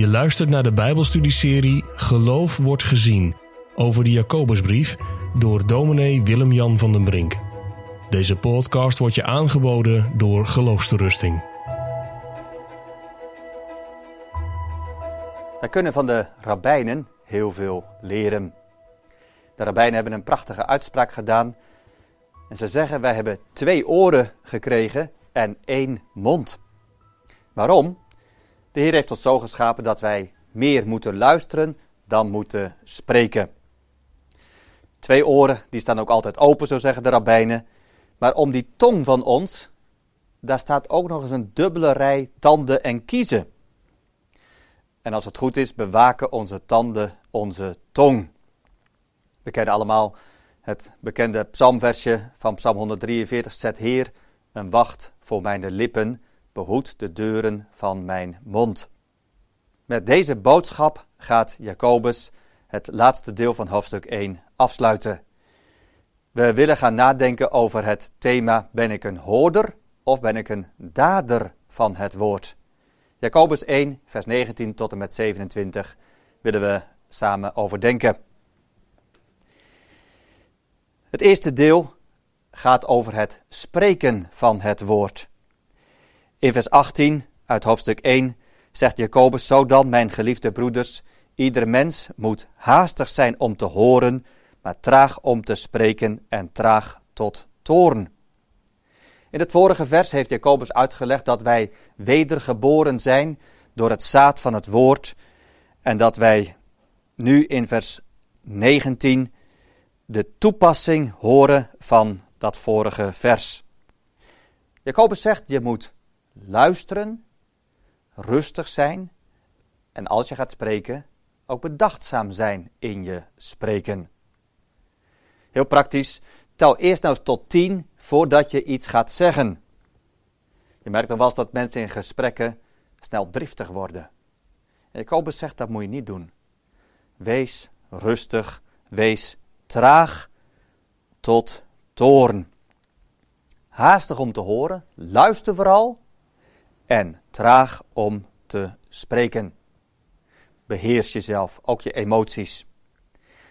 Je luistert naar de Bijbelstudieserie Geloof wordt gezien over de Jacobusbrief door dominee Willem-Jan van den Brink. Deze podcast wordt je aangeboden door Geloofsterusting. Wij kunnen van de rabbijnen heel veel leren. De rabbijnen hebben een prachtige uitspraak gedaan. En ze zeggen: Wij hebben twee oren gekregen en één mond. Waarom? De Heer heeft ons zo geschapen dat wij meer moeten luisteren dan moeten spreken. Twee oren, die staan ook altijd open, zo zeggen de rabbijnen. Maar om die tong van ons, daar staat ook nog eens een dubbele rij tanden en kiezen. En als het goed is, bewaken onze tanden onze tong. We kennen allemaal het bekende psalmversje van Psalm 143. Zet Heer een wacht voor mijn lippen behoed de deuren van mijn mond. Met deze boodschap gaat Jacobus het laatste deel van hoofdstuk 1 afsluiten. We willen gaan nadenken over het thema: ben ik een hoorder of ben ik een dader van het woord? Jacobus 1, vers 19 tot en met 27 willen we samen overdenken. Het eerste deel gaat over het spreken van het woord. In vers 18 uit hoofdstuk 1 zegt Jacobus: Zo dan, mijn geliefde broeders, ieder mens moet haastig zijn om te horen, maar traag om te spreken en traag tot toorn. In het vorige vers heeft Jacobus uitgelegd dat wij wedergeboren zijn door het zaad van het woord en dat wij nu in vers 19 de toepassing horen van dat vorige vers. Jacobus zegt: je moet luisteren, rustig zijn en als je gaat spreken, ook bedachtzaam zijn in je spreken. Heel praktisch, tel eerst nou eens tot tien voordat je iets gaat zeggen. Je merkt dan wel eens dat mensen in gesprekken snel driftig worden. En Jacobus zegt dat moet je niet doen. Wees rustig, wees traag tot toorn. Haastig om te horen, luister vooral en traag om te spreken. Beheers jezelf, ook je emoties.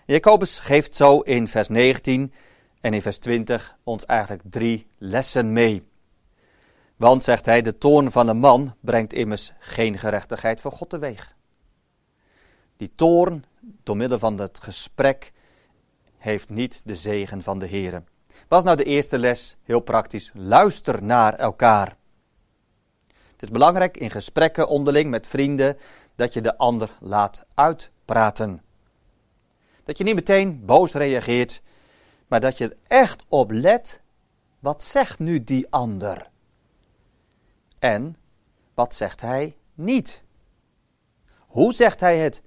Jacobus geeft zo in vers 19 en in vers 20 ons eigenlijk drie lessen mee. Want, zegt hij, de toorn van een man brengt immers geen gerechtigheid voor God teweeg. Die toorn, door middel van het gesprek, heeft niet de zegen van de Heer. Wat is nou de eerste les? Heel praktisch. Luister naar elkaar. Het is belangrijk in gesprekken onderling met vrienden dat je de ander laat uitpraten. Dat je niet meteen boos reageert, maar dat je er echt op let. Wat zegt nu die ander? En wat zegt hij niet? Hoe zegt hij het?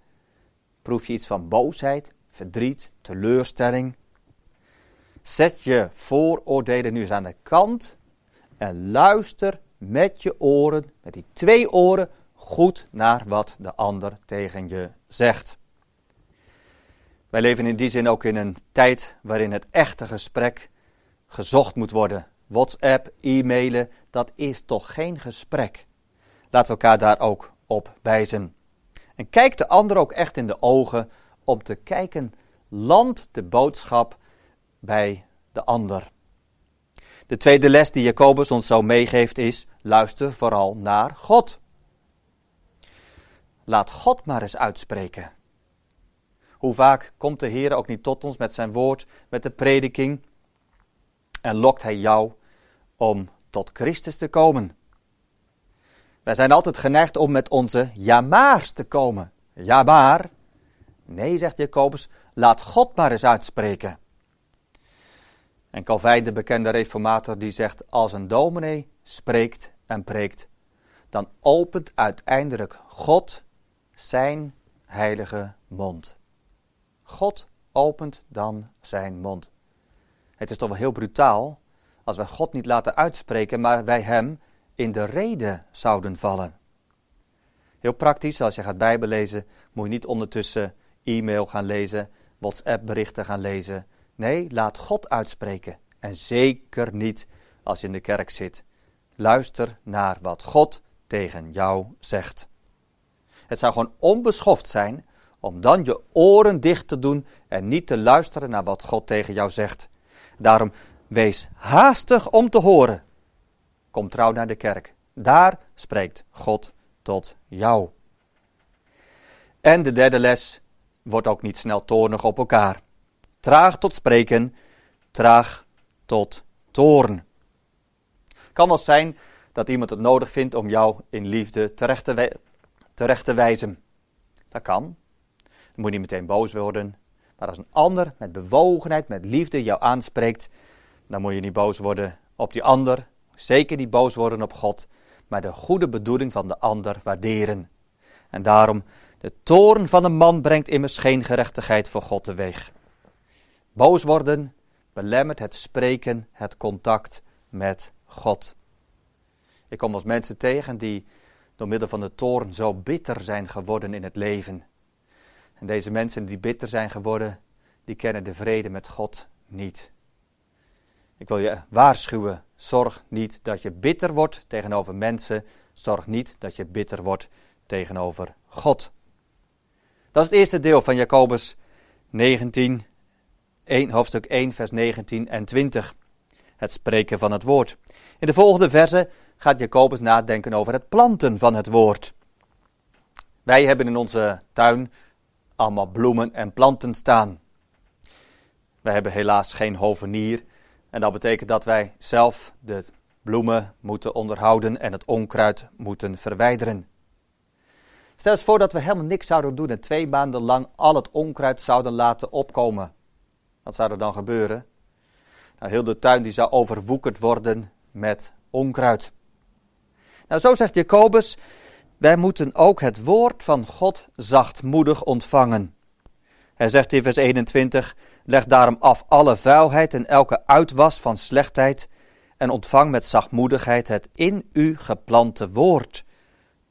Proef je iets van boosheid, verdriet, teleurstelling? Zet je vooroordelen nu eens aan de kant en luister met je oren, met die twee oren, goed naar wat de ander tegen je zegt. Wij leven in die zin ook in een tijd waarin het echte gesprek gezocht moet worden. WhatsApp, e-mailen, dat is toch geen gesprek. Laten we elkaar daar ook op wijzen. En kijk de ander ook echt in de ogen om te kijken, landt de boodschap bij de ander. De tweede les die Jacobus ons zo meegeeft is: luister vooral naar God. Laat God maar eens uitspreken. Hoe vaak komt de Heer ook niet tot ons met zijn woord, met de prediking en lokt Hij jou om tot Christus te komen? Wij zijn altijd geneigd om met onze ja te komen. Ja maar. Nee, zegt Jacobus, laat God maar eens uitspreken. En Calvijn, de bekende reformator, die zegt: Als een dominee spreekt en preekt, dan opent uiteindelijk God zijn heilige mond. God opent dan zijn mond. Het is toch wel heel brutaal als wij God niet laten uitspreken, maar wij hem in de reden zouden vallen. Heel praktisch, als je gaat bijbelezen, moet je niet ondertussen e-mail gaan lezen, WhatsApp berichten gaan lezen. Nee, laat God uitspreken. En zeker niet als je in de kerk zit. Luister naar wat God tegen jou zegt. Het zou gewoon onbeschoft zijn om dan je oren dicht te doen en niet te luisteren naar wat God tegen jou zegt. Daarom wees haastig om te horen. Kom trouw naar de kerk. Daar spreekt God tot jou. En de derde les wordt ook niet snel toornig op elkaar. Traag tot spreken, traag tot toorn. Kan wel zijn dat iemand het nodig vindt om jou in liefde terecht te, terecht te wijzen. Dat kan. Dan moet je niet meteen boos worden. Maar als een ander met bewogenheid, met liefde jou aanspreekt, dan moet je niet boos worden op die ander. Zeker niet boos worden op God, maar de goede bedoeling van de ander waarderen. En daarom, de toorn van een man brengt immers geen gerechtigheid voor God teweeg. Boos worden belemmert het spreken, het contact met God. Ik kom als mensen tegen die door middel van de toorn zo bitter zijn geworden in het leven. En deze mensen die bitter zijn geworden, die kennen de vrede met God niet. Ik wil je waarschuwen, zorg niet dat je bitter wordt tegenover mensen, zorg niet dat je bitter wordt tegenover God. Dat is het eerste deel van Jacobus 19, 1, hoofdstuk 1, vers 19 en 20. Het spreken van het woord. In de volgende verse gaat Jacobus nadenken over het planten van het woord. Wij hebben in onze tuin allemaal bloemen en planten staan. Wij hebben helaas geen hovenier en dat betekent dat wij zelf de bloemen moeten onderhouden en het onkruid moeten verwijderen. Stel eens voor dat we helemaal niks zouden doen en twee maanden lang al het onkruid zouden laten opkomen. Wat zou er dan gebeuren? Nou, heel de tuin die zou overwoekerd worden met onkruid. Nou, zo zegt Jacobus, wij moeten ook het woord van God zachtmoedig ontvangen. Hij zegt in vers 21, leg daarom af alle vuilheid en elke uitwas van slechtheid en ontvang met zachtmoedigheid het in u geplante woord,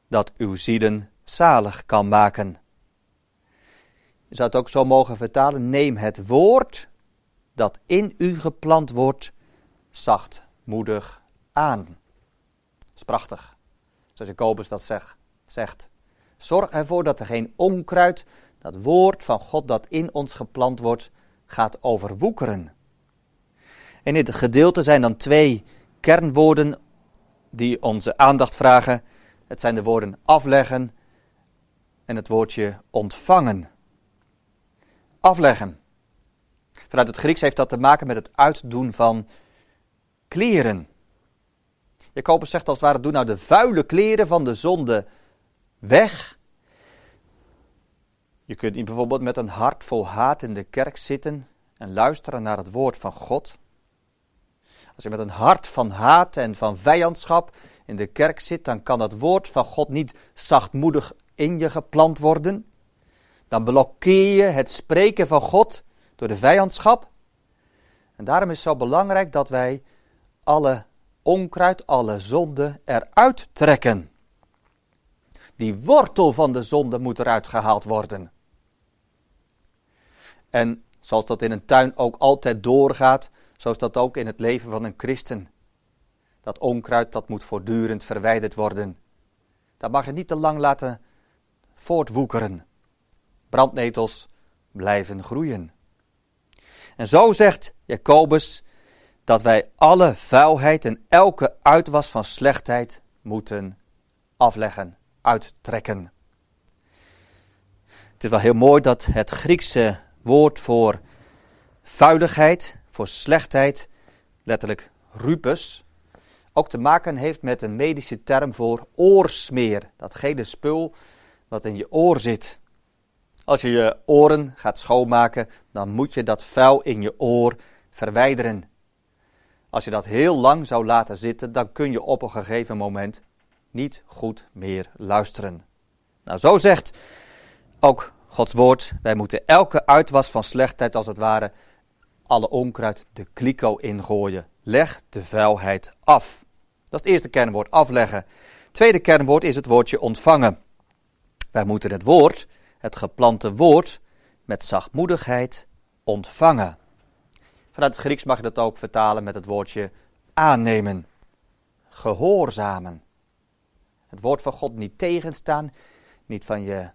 dat uw zielen zalig kan maken. Je zou het ook zo mogen vertalen, neem het woord dat in u geplant wordt, zachtmoedig aan. Dat is prachtig, zoals Jacobus dat zegt. Zorg ervoor dat er geen onkruid, dat woord van God dat in ons geplant wordt, gaat overwoekeren. In dit gedeelte zijn dan twee kernwoorden die onze aandacht vragen. Het zijn de woorden afleggen en het woordje ontvangen. Afleggen. Vanuit het Grieks heeft dat te maken met het uitdoen van kleren. Jacobus zegt als het ware, doe nou de vuile kleren van de zonde weg. Je kunt niet bijvoorbeeld met een hart vol haat in de kerk zitten en luisteren naar het woord van God. Als je met een hart van haat en van vijandschap in de kerk zit, dan kan het woord van God niet zachtmoedig in je geplant worden. Dan blokkeer je het spreken van God door de vijandschap. En daarom is het zo belangrijk dat wij alle onkruid, alle zonde eruit trekken. Die wortel van de zonde moet eruit gehaald worden. En zoals dat in een tuin ook altijd doorgaat, zo is dat ook in het leven van een christen. Dat onkruid dat moet voortdurend verwijderd worden. Dat mag je niet te lang laten voortwoekeren. Brandnetels blijven groeien. En zo zegt Jacobus dat wij alle vuilheid en elke uitwas van slechtheid moeten afleggen uittrekken. Het is wel heel mooi dat het Griekse woord voor vuiligheid, voor slechtheid, letterlijk rupus, ook te maken heeft met een medische term voor oorsmeer. Dat gele spul wat in je oor zit. Als je je oren gaat schoonmaken, dan moet je dat vuil in je oor verwijderen. Als je dat heel lang zou laten zitten, dan kun je op een gegeven moment niet goed meer luisteren. Nou, zo zegt ook Gods woord, wij moeten elke uitwas van slechtheid als het ware, alle onkruid de kliko ingooien. Leg de vuilheid af. Dat is het eerste kernwoord, afleggen. Tweede kernwoord is het woordje ontvangen. Wij moeten het woord, het geplante woord, met zachtmoedigheid ontvangen. Vanuit het Grieks mag je dat ook vertalen met het woordje aannemen, gehoorzamen het woord van God niet tegenstaan, niet van je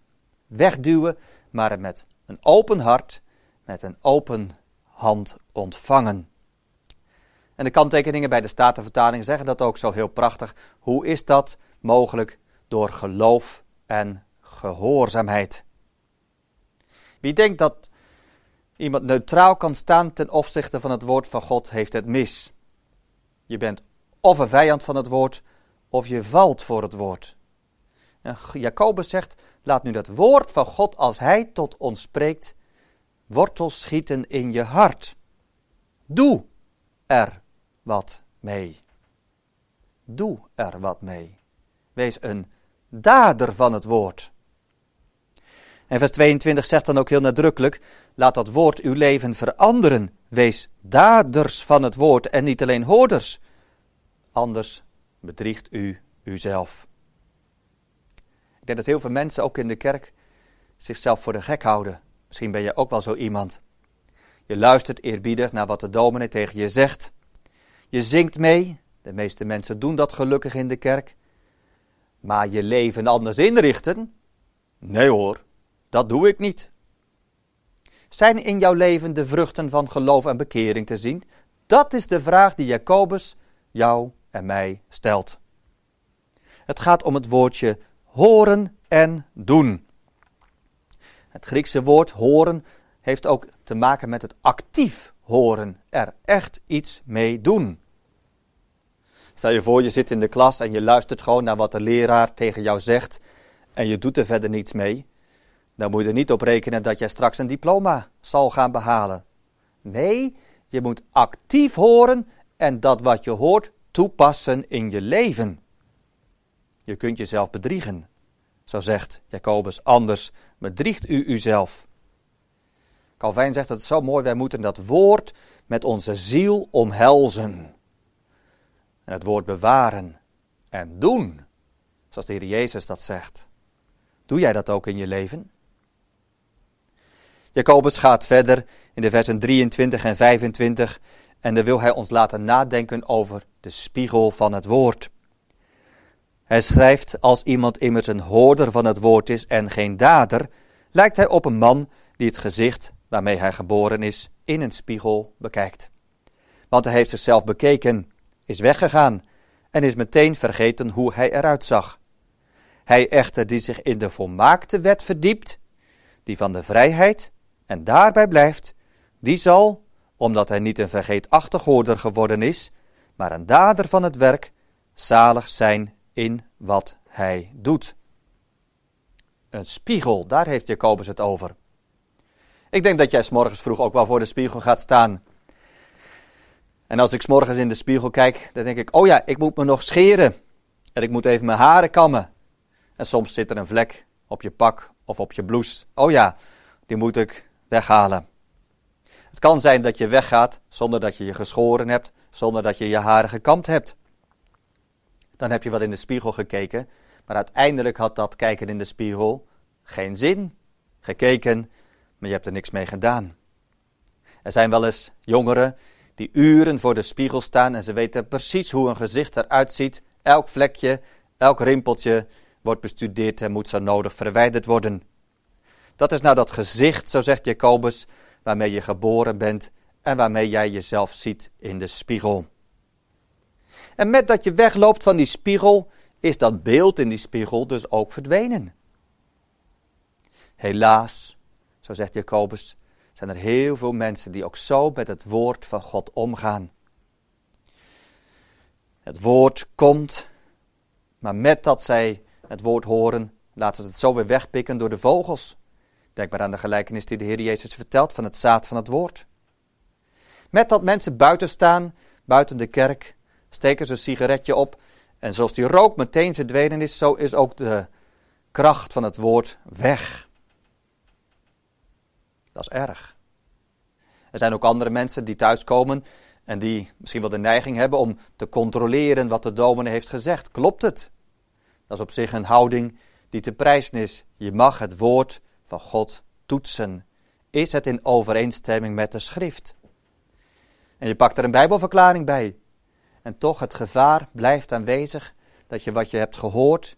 wegduwen, maar het met een open hart, met een open hand ontvangen. En de kanttekeningen bij de Statenvertaling zeggen dat ook zo heel prachtig. Hoe is dat mogelijk? Door geloof en gehoorzaamheid. Wie denkt dat iemand neutraal kan staan ten opzichte van het woord van God, heeft het mis. Je bent of een vijand van het woord, of je valt voor het woord. En Jacobus zegt, laat nu dat woord van God, als hij tot ons spreekt, wortels schieten in je hart. Doe er wat mee. Doe er wat mee. Wees een dader van het woord. En vers 22 zegt dan ook heel nadrukkelijk: laat dat woord uw leven veranderen. Wees daders van het woord en niet alleen hoorders. Anders bedriegt u uzelf. Ik denk dat heel veel mensen, ook in de kerk, zichzelf voor de gek houden. Misschien ben je ook wel zo iemand. Je luistert eerbiedig naar wat de dominee tegen je zegt. Je zingt mee. De meeste mensen doen dat gelukkig in de kerk. Maar je leven anders inrichten? Nee hoor, dat doe ik niet. Zijn in jouw leven de vruchten van geloof en bekering te zien? Dat is de vraag die Jacobus jou en mij stelt. Het gaat om het woordje horen en doen. Het Griekse woord horen heeft ook te maken met het actief horen, er echt iets mee doen. Stel je voor, je zit in de klas en je luistert gewoon naar wat de leraar tegen jou zegt en je doet er verder niets mee. Dan moet je er niet op rekenen dat jij straks een diploma zal gaan behalen. Nee, je moet actief horen en dat wat je hoort toepassen in je leven. Je kunt jezelf bedriegen. Zo zegt Jacobus, anders bedriegt u uzelf. Calvijn zegt het zo mooi, wij moeten dat woord met onze ziel omhelzen. En het woord bewaren en doen, zoals de Heer Jezus dat zegt. Doe jij dat ook in je leven? Jacobus gaat verder in de versen 23 en 25 en dan wil hij ons laten nadenken over de spiegel van het woord. Hij schrijft, als iemand immers een hoorder van het woord is en geen dader, lijkt hij op een man die het gezicht waarmee hij geboren is in een spiegel bekijkt. Want hij heeft zichzelf bekeken, is weggegaan en is meteen vergeten hoe hij eruit zag. Hij echter die zich in de volmaakte wet verdiept, die van de vrijheid, en daarbij blijft, die zal, omdat hij niet een vergeetachtig hoorder geworden is, maar een dader van het werk, zalig zijn in wat hij doet. Een spiegel, daar heeft Jacobus het over. Ik denk dat jij s'morgens vroeg ook wel voor de spiegel gaat staan. En als ik s'morgens in de spiegel kijk, dan denk ik, oh ja, ik moet me nog scheren. En ik moet even mijn haren kammen. En soms zit er een vlek op je pak of op je blouse. Oh ja, die moet ik weghalen. Het kan zijn dat je weggaat zonder dat je je geschoren hebt, zonder dat je je haren gekamd hebt. Dan heb je wat in de spiegel gekeken, maar uiteindelijk had dat kijken in de spiegel geen zin. Gekeken, maar je hebt er niks mee gedaan. Er zijn wel eens jongeren die uren voor de spiegel staan en ze weten precies hoe een gezicht eruit ziet. Elk vlekje, elk rimpeltje wordt bestudeerd en moet zo nodig verwijderd worden. Dat is nou dat gezicht, zo zegt Jacobus, waarmee je geboren bent en waarmee jij jezelf ziet in de spiegel. En met dat je wegloopt van die spiegel, is dat beeld in die spiegel dus ook verdwenen. Helaas, zo zegt Jacobus, zijn er heel veel mensen die ook zo met het woord van God omgaan. Het woord komt, maar met dat zij het woord horen, laten ze het zo weer wegpikken door de vogels. Denk maar aan de gelijkenis die de Heer Jezus vertelt van het zaad van het woord. Met dat mensen buiten staan, buiten de kerk, steken ze een sigaretje op. En zoals die rook meteen verdwenen is, zo is ook de kracht van het woord weg. Dat is erg. Er zijn ook andere mensen die thuiskomen en die misschien wel de neiging hebben om te controleren wat de dominee heeft gezegd. Klopt het? Dat is op zich een houding die te prijzen is. Je mag het woord van God toetsen. Is het in overeenstemming met de schrift? En je pakt er een Bijbelverklaring bij. En toch het gevaar blijft aanwezig dat je wat je hebt gehoord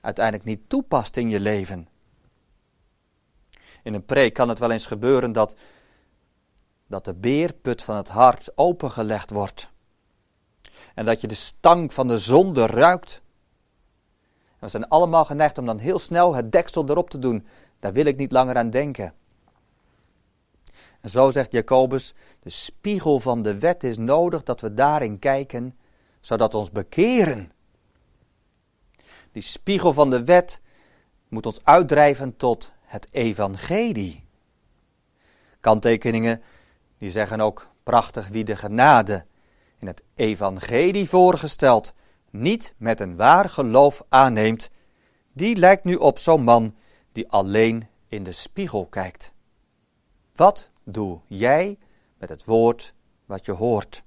uiteindelijk niet toepast in je leven. In een preek kan het wel eens gebeuren dat, dat de beerput van het hart opengelegd wordt. En dat je de stank van de zonde ruikt. we zijn allemaal geneigd om dan heel snel het deksel erop te doen. Daar wil ik niet langer aan denken. En zo zegt Jacobus, de spiegel van de wet is nodig dat we daarin kijken, zodat ons bekeren. Die spiegel van de wet moet ons uitdrijven tot het evangelie. Kanttekeningen die zeggen ook prachtig wie de genade in het evangelie voorgesteld niet met een waar geloof aanneemt, die lijkt nu op zo'n man die alleen in de spiegel kijkt. Wat doe jij met het woord wat je hoort?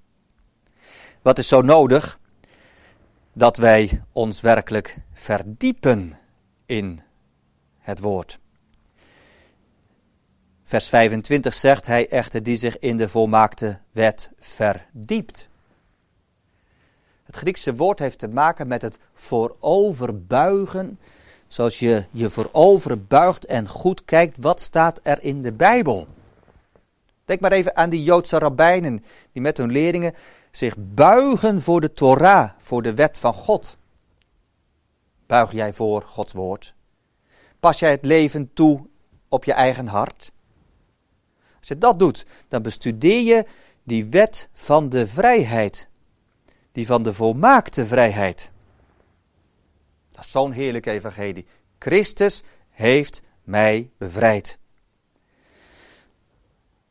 Wat is zo nodig? Dat wij ons werkelijk verdiepen in het woord. Vers 25 zegt hij echter die zich in de volmaakte wet verdiept. Het Griekse woord heeft te maken met het vooroverbuigen. Zoals je je vooroverbuigt en goed kijkt, wat staat er in de Bijbel? Denk maar even aan die Joodse rabbijnen die met hun leerlingen zich buigen voor de Torah, voor de wet van God. Buig jij voor Gods woord? Pas jij het leven toe op je eigen hart? Als je dat doet, dan bestudeer je die wet van de vrijheid. Die van de volmaakte vrijheid. Zo'n heerlijk evangelie. Christus heeft mij bevrijd.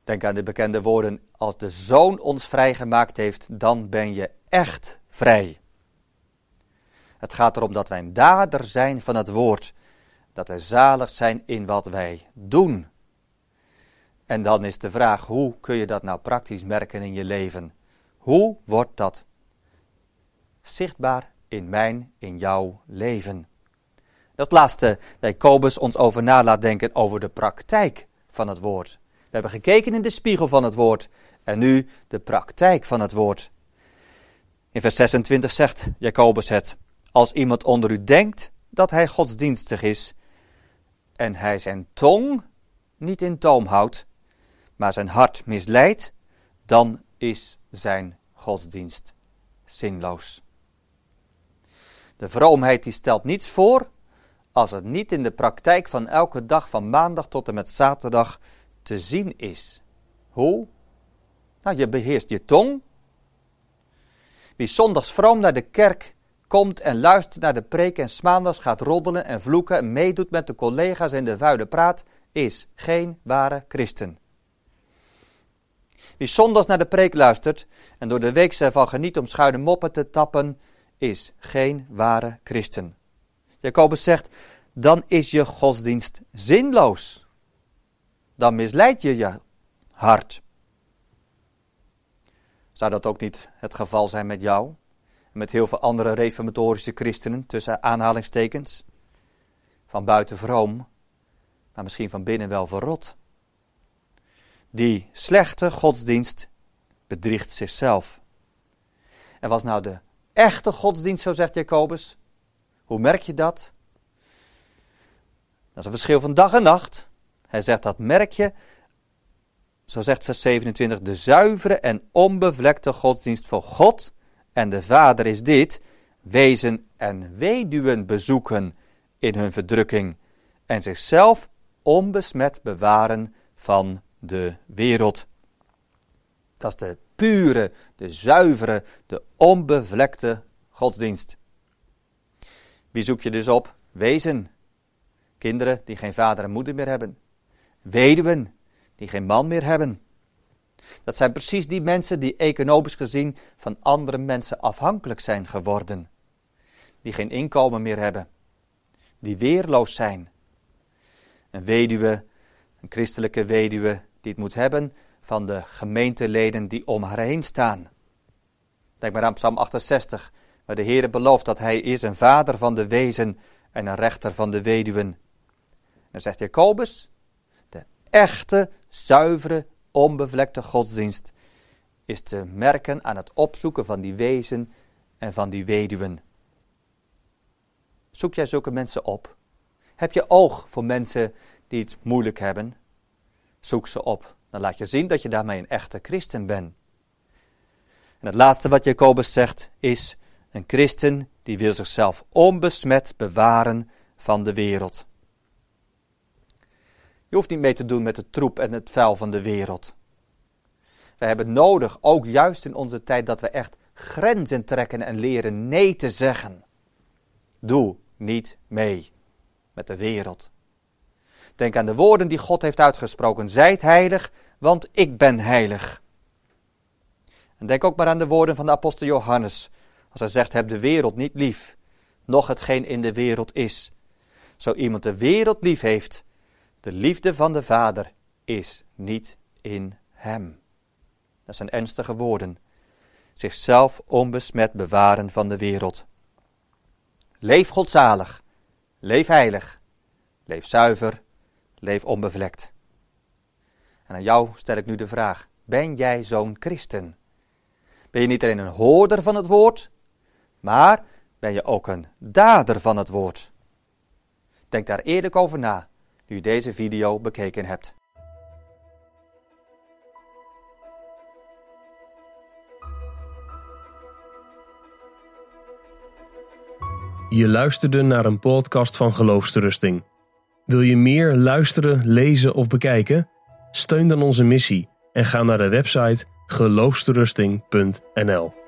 Denk aan de bekende woorden: Als de Zoon ons vrijgemaakt heeft, dan ben je echt vrij. Het gaat erom dat wij een dader zijn van het woord. Dat wij zalig zijn in wat wij doen. En dan is de vraag: hoe kun je dat nou praktisch merken in je leven? Hoe wordt dat zichtbaar in mijn, in jouw leven? Dat laatste dat Jacobus ons over na laat denken over de praktijk van het woord. We hebben gekeken in de spiegel van het woord en nu de praktijk van het woord. In vers 26 zegt Jacobus het: Als iemand onder u denkt dat hij godsdienstig is en hij zijn tong niet in toom houdt, maar zijn hart misleidt, dan is zijn godsdienst zinloos. De vroomheid die stelt niets voor als het niet in de praktijk van elke dag van maandag tot en met zaterdag te zien is. Hoe? Nou, je beheerst je tong. Wie zondags vroom naar de kerk komt en luistert naar de preek en maandags gaat roddelen en vloeken en meedoet met de collega's in de vuile praat, is geen ware christen. Wie zondags naar de preek luistert en door de week ervan geniet om schuine moppen te tappen, is geen ware christen. Jacobus zegt, dan is je godsdienst zinloos dan misleid je je hart. Zou dat ook niet het geval zijn met jou? En met heel veel andere reformatorische christenen, tussen aanhalingstekens? Van buiten vroom, maar misschien van binnen wel verrot. Die slechte godsdienst bedriegt zichzelf. En was nou de echte godsdienst, zo zegt Jacobus? Hoe merk je dat? Dat is een verschil van dag en nacht. Hij zegt dat merk je, zo zegt vers 27, de zuivere en onbevlekte godsdienst voor God en de Vader is dit, wezen en weduwen bezoeken in hun verdrukking en zichzelf onbesmet bewaren van de wereld. Dat is de pure, de zuivere, de onbevlekte godsdienst. Wie zoek je dus op? Wezen. Kinderen die geen vader en moeder meer hebben. Weduwen die geen man meer hebben. Dat zijn precies die mensen die economisch gezien van andere mensen afhankelijk zijn geworden. Die geen inkomen meer hebben. Die weerloos zijn. Een weduwe, een christelijke weduwe, die het moet hebben van de gemeenteleden die om haar heen staan. Denk maar aan Psalm 68, waar de Heer belooft dat Hij is een vader van de wezen en een rechter van de weduwen. En dan zegt Jacobus, echte, zuivere, onbevlekte godsdienst is te merken aan het opzoeken van die wezen en van die weduwen. Zoek jij zulke mensen op? Heb je oog voor mensen die het moeilijk hebben? Zoek ze op. Dan laat je zien dat je daarmee een echte christen bent. En het laatste wat Jacobus zegt is: een christen die wil zichzelf onbesmet bewaren van de wereld. Je hoeft niet mee te doen met de troep en het vuil van de wereld. We hebben nodig, ook juist in onze tijd, dat we echt grenzen trekken en leren nee te zeggen. Doe niet mee met de wereld. Denk aan de woorden die God heeft uitgesproken. Zijt heilig, want ik ben heilig. En denk ook maar aan de woorden van de apostel Johannes. Als hij zegt, heb de wereld niet lief, noch hetgeen in de wereld is. Zo iemand de wereld lief heeft, de liefde van de Vader is niet in hem. Dat zijn ernstige woorden. Zichzelf onbesmet bewaren van de wereld. Leef godzalig, leef heilig, leef zuiver, leef onbevlekt. En aan jou stel ik nu de vraag: ben jij zo'n christen? Ben je niet alleen een hoorder van het woord, maar ben je ook een dader van het woord? Denk daar eerlijk over na, nu je deze video bekeken hebt. Je luisterde naar een podcast van Geloofsterusting. Wil je meer luisteren, lezen of bekijken? Steun dan onze missie en ga naar de website geloofsterusting.nl.